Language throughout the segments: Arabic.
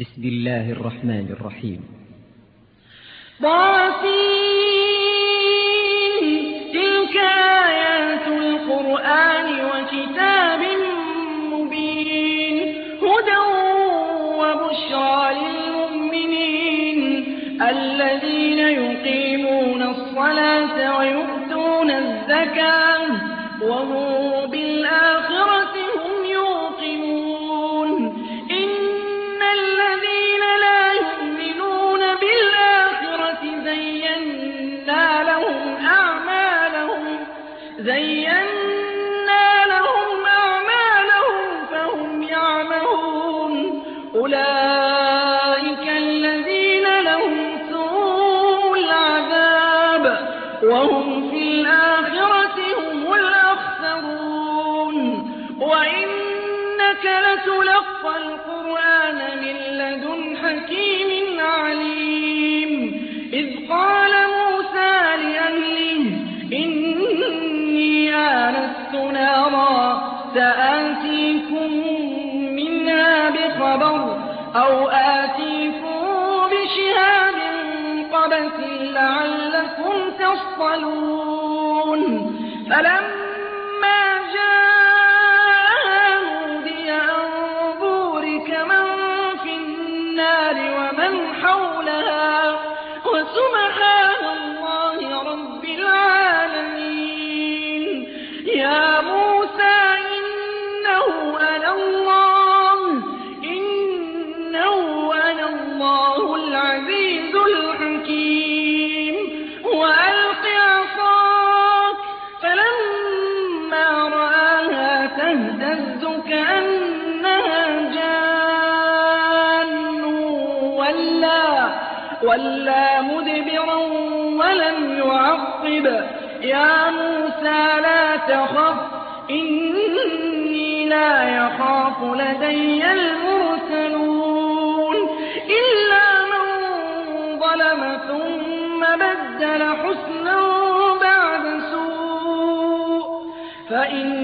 بسم الله الرحمن الرحيم. طاسين أولئك الذين لهم سوء العذاب وهم أو آتيكم بشهاد قبس لعلكم تصطلون. ولا مدبرا ولم يعقب. يا موسى لا تخف إني لا يخاف لدي المرسلون. إلا من ظلم ثم بدل حسنا بعد سوء فإني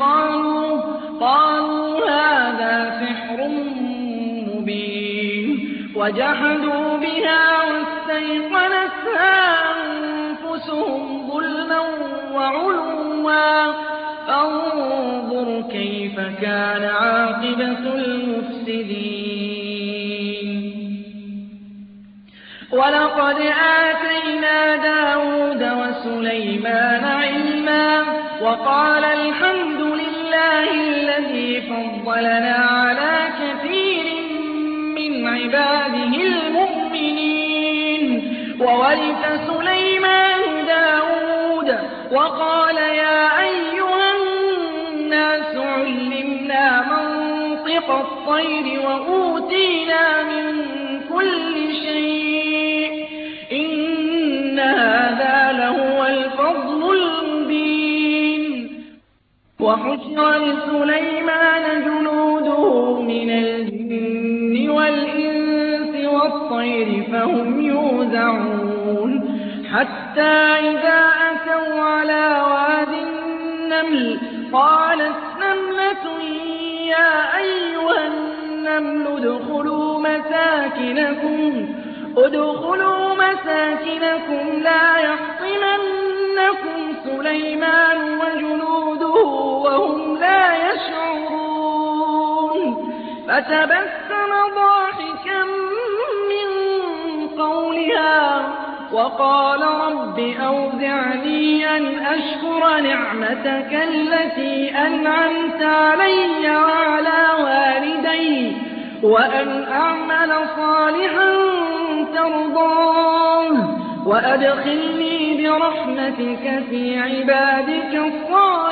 قالوا قالوا هذا سحر مبين وجحدوا بها واستيقنتها أنفسهم ظلما وعلوا فانظر كيف كان عاقبة المفسدين. ولقد آتينا داود وسليمان علما وقال الحمد لله الذي فضلنا على كثير من عباده المؤمنين. وورث سليمان داود وقال يا أيها الناس علمنا منطق الطير وأوتينا من كل شيء وحشر لسليمان جنوده من الجن والإنس والطير فهم يوزعون. حتى إذا أتوا على واد النمل قالت نملة يا أيها النمل ادخلوا مساكنكم ادخلوا مساكنكم لا يحطمنكم سليمان وجنوده وهم لا يشعرون. فتبسم ضاحكا من قولها وقال رب أوزعني أن أشكر نعمتك التي أنعمت علي وعلى والدي وأن أعمل صالحا ترضاه وأدخلني برحمتك في عبادك الصالحين.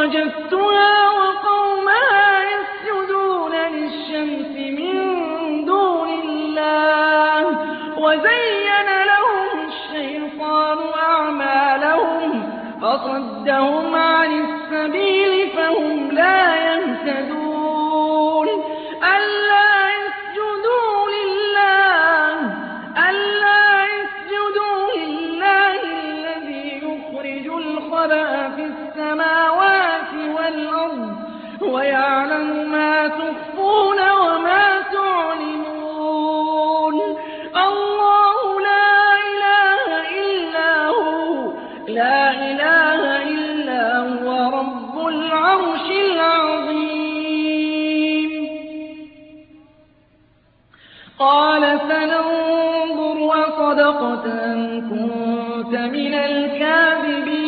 وجدتها إله إلا هو رب العرش العظيم. قال سننظر وصدقت أن كنت من الكاذبين.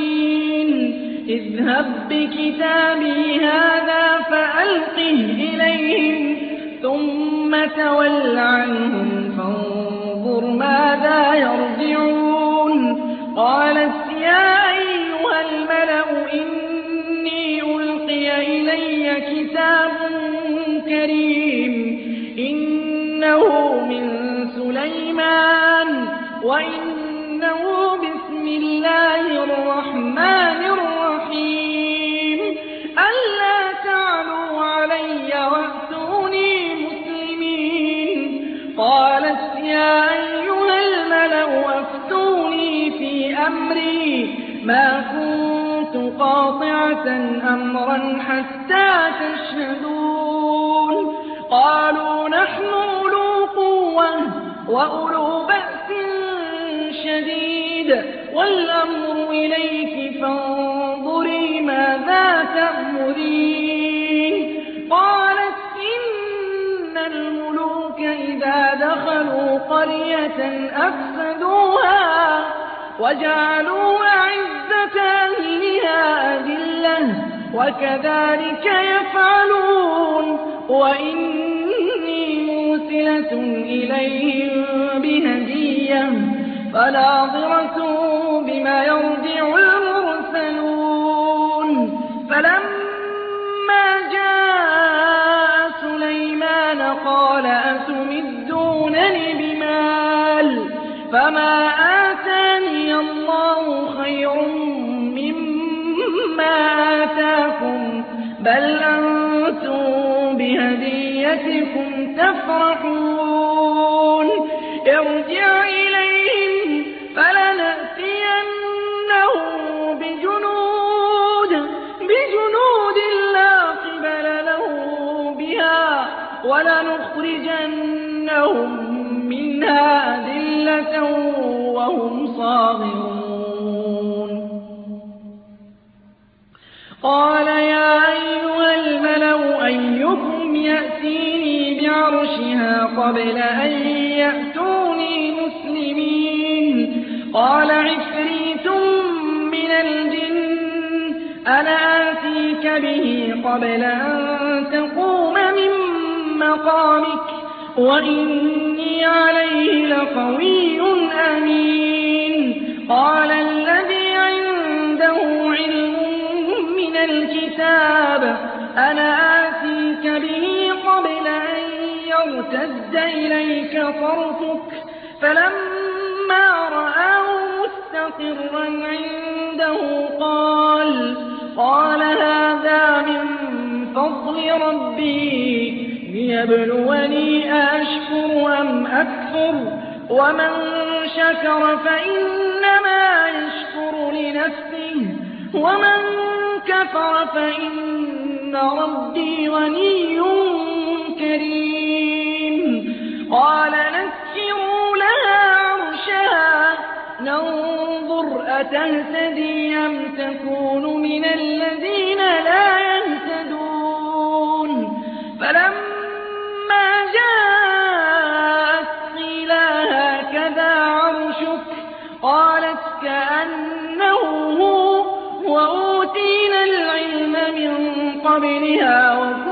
اذهب بكتابي هذا فألقه إليهم ثم تول عنهم فانظر ماذا يرجعون. قالت كتاب كريم. إنه من سليمان وإنه بسم الله الرحمن الرحيم. ألا تعلوا علي وأتوني مسلمين. قالت يا أيها الملأ أفتوني في أمري. ما أمرا حتى تشهدون قالوا نحن أولو قوة وأولو بأس شديد والأمر إليك فانظري ماذا تأمرين قالت إن الملوك إذا دخلوا قرية أفسدوها وجعلوا أعزة وكذلك يفعلون وإني موسلة إليهم بهدية فناظرة بما يرجع المرسلون. فلما جاء سليمان قال أتمدونني بمال؟ فما بل أنتم بهديتكم تفرحون ارجع إليهم فلنأتينهم بجنود لا قبل لهم بها ولنخرجنهم منها أذلة وهم صاغرون بعرشها قبل أن يأتوني مسلمين. قال عفريت من الجن أنا آتيك به قبل أن تقوم من مقامك وإني عليه لقوي أمين. قال الذي عنده علم من الكتاب أنا يرتد إليك طرفك فلما رآه مستقرا عند عِندَهُ قَالَ قَالَ هَٰذَا مِن فَضْلِ رَبِّي لِيَبْلُوَنِي أَأَشْكُرُ أَمْ أَكْفُرُ ۖ؟ وَمَن شَكَرَ فَإِنَّمَا يَشْكُرُ لِنَفْسِهِ ۖ وَمَن كَفَرَ فَإِنَّ رَبِّي غَنِيٌّ كَرِيمٌ. قَالَ نَكِّرُوا لَهَا عَرْشَهَا نَنظُرْ أَتَهْتَدِي أَمْ تَكُونُ مِنَ الَّذِينَ لَا يَهْتَدُونَ؟ فَلَمَّا جَاءَتْ قِيلَ هَٰكَذَا عَرْشُكِ ۖ؟ قَالَتْ كَأَنَّهُ هُوَ ۚ. وَأُوتِينَا الْعِلْمَ مِن قَبْلِهَا وَكُنَّا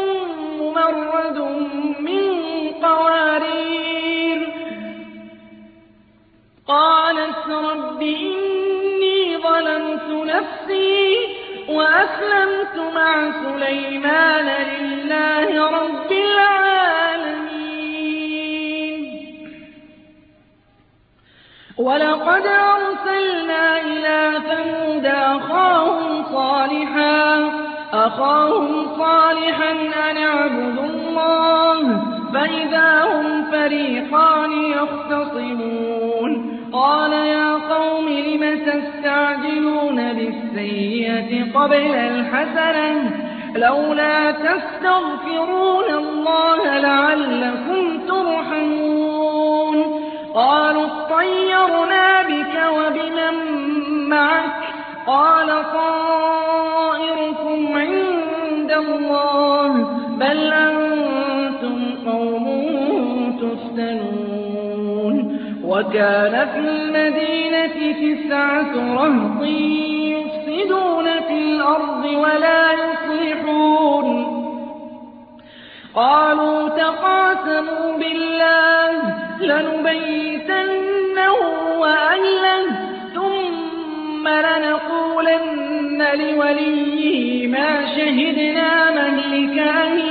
مُّمَرَّدٌ مِّن قَوَارِيرَ قَالَتْ رَبِّ إِنِّي ظَلَمْتُ نَفْسِي وَأَسْلَمْتُ مَعَ سُلَيْمَانَ لِلَّهِ رَبِّ الْعَالَمِينَ وَلَقَدْ أَرْسَلْنَا إِلَىٰ ثَمُودَ أَخَاهُمْ صَالِحًا أَنِ اعْبُدُوا اللَّهَ فَإِذَا هُمْ فَرِيقَانِ يَخْتَصِمُونَ. قَالَ يَا قَوْمِ لِمَ تَسْتَعْجِلُونَ بِالسَّيِّئَةِ قَبْلَ الْحَسَنَةِ ۖ؟ لَوْلَا تَسْتَغْفِرُونَ اللَّهَ لَعَلَّكُمْ تُرْحَمُونَ. قَالُوا اطَّيَّرْنَا بِكَ وَبِمَن مَّعَكَ ۚ؟ قَالَ طَائِرُكُمْ بَلْ أَنتُمْ قَوْمٌ تُفْتَنُونَ وَكَانَ فِي الْمَدِينَةِ تِسْعَةُ رَهْطٍ يُفْسِدُونَ فِي الْأَرْضِ وَلَا يُصْلِحُونَ قَالُوا تَقَاسَمُوا بِاللَّهِ لَنُبَيِّتَنَّهُ وَأَهْلَهُ ثُمَّ لَنَقُولَنَّ لِوَلِيِّهِ مَا شَهِدْنَا مَهْلِكَ أَهْلِهِ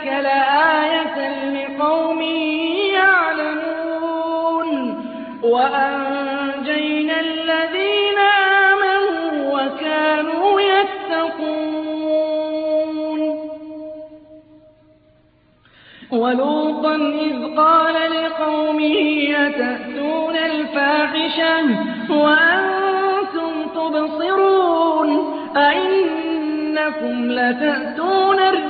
ذَٰلِكَ لَآيَةً لِّقَوْمٍ يَعْلَمُونَ وَأَنجَيْنَا الَّذِينَ آمَنُوا وَكَانُوا يَتَّقُونَ وَلُوطًا إِذْ قَالَ لِقَوْمِهِ أَتَأْتُونَ الْفَاحِشَةَ وَأَنتُمْ تُبْصِرُونَ أَئِنَّكُمْ لَتَأْتُونَ الرِّجَالَ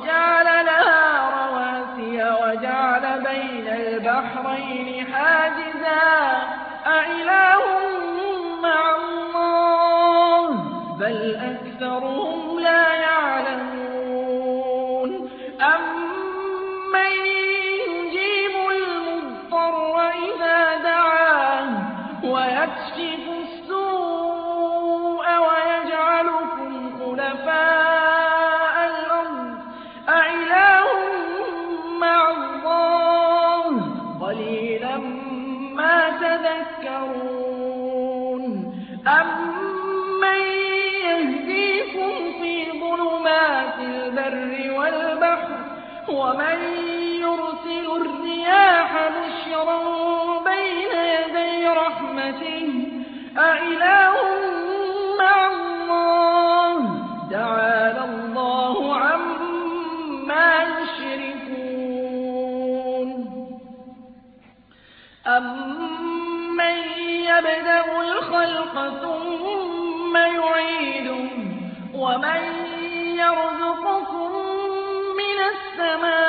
وجعل ومن يرسل الرياح بشرا بين يدي رحمته أإله مع الله؟ تعالى الله عما يشركون. يَبْدَأُ الْخَلْقَ ثُمَّ يُعِيدُهُ؟ وَمَن يَرْزُقُكُم السَّمَاءِ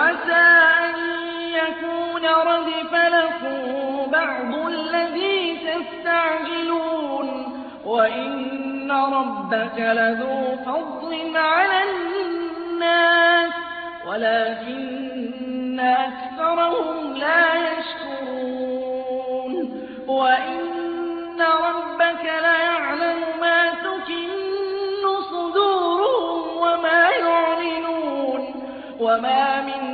عَسَىٰ أَن يَكُونَ رَدِفَ لَكُم بَعْضُ الَّذِي تَسْتَعْجِلُونَ وَإِنَّ رَبَّكَ لَذُو فَضْلٍ عَلَى النَّاسِ وَلَٰكِنَّ أَكْثَرَهُمْ لَا يَشْكُرُونَ. وَإِنَّ رَبَّكَ لَيَعْلَمُ مَا تُكِنُّ صُدُورُهُمْ وَمَا يُعْلِنُونَ وَمَا مِنْ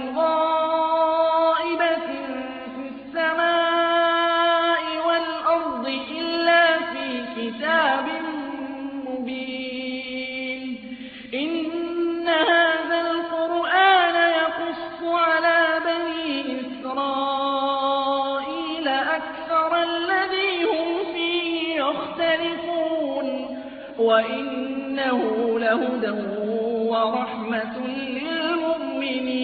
وَإِنَّهُ لَهُدًى وَرَحْمَةٌ لِّلْمُؤْمِنِينَ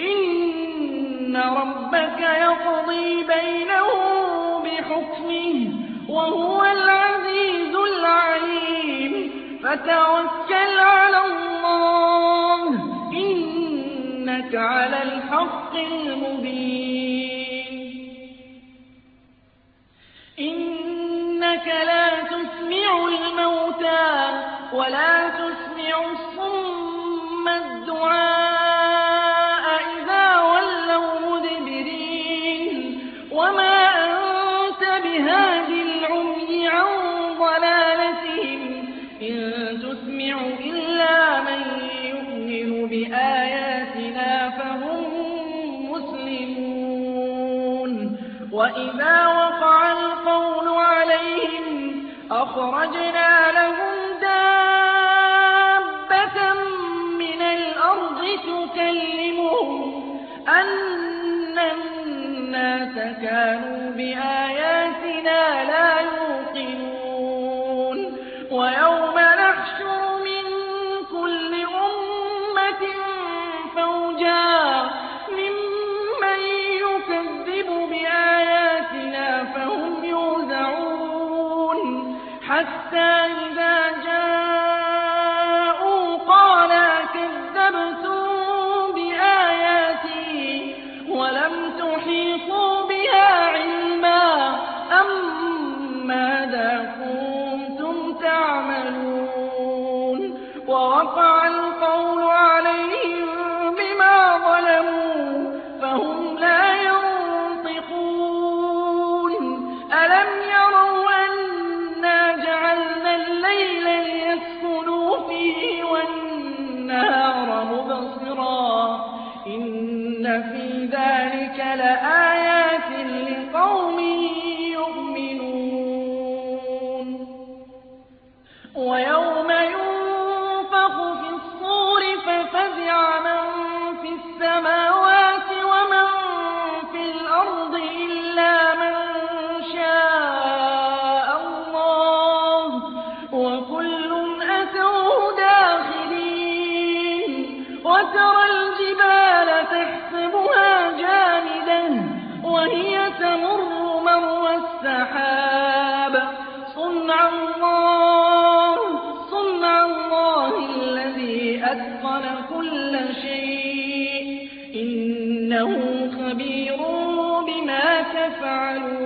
إِنَّ رَبَّكَ يَقْضِي بَيْنَهُم بِحُكْمِهِ ۚ وَهُوَ الْعَزِيزُ الْعَلِيمُ فَتَوَكَّلْ عَلَى اللَّهِ ۖ إِنَّكَ عَلَى الْحَقِّ أَخْرَجْنَا لَهُمْ حتى إن في ذلك لآية إِنَّهُ خَبِيرٌ بِمَا تَفْعَلُونَ.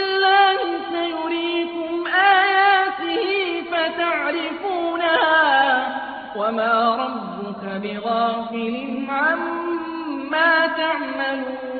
سَيُرِيكُمْ آيَاتِهِ فَتَعْرِفُونَهَا ۚ وَمَا رَبُّكَ بِغَافِلٍ عَمَّا تَعْمَلُونَ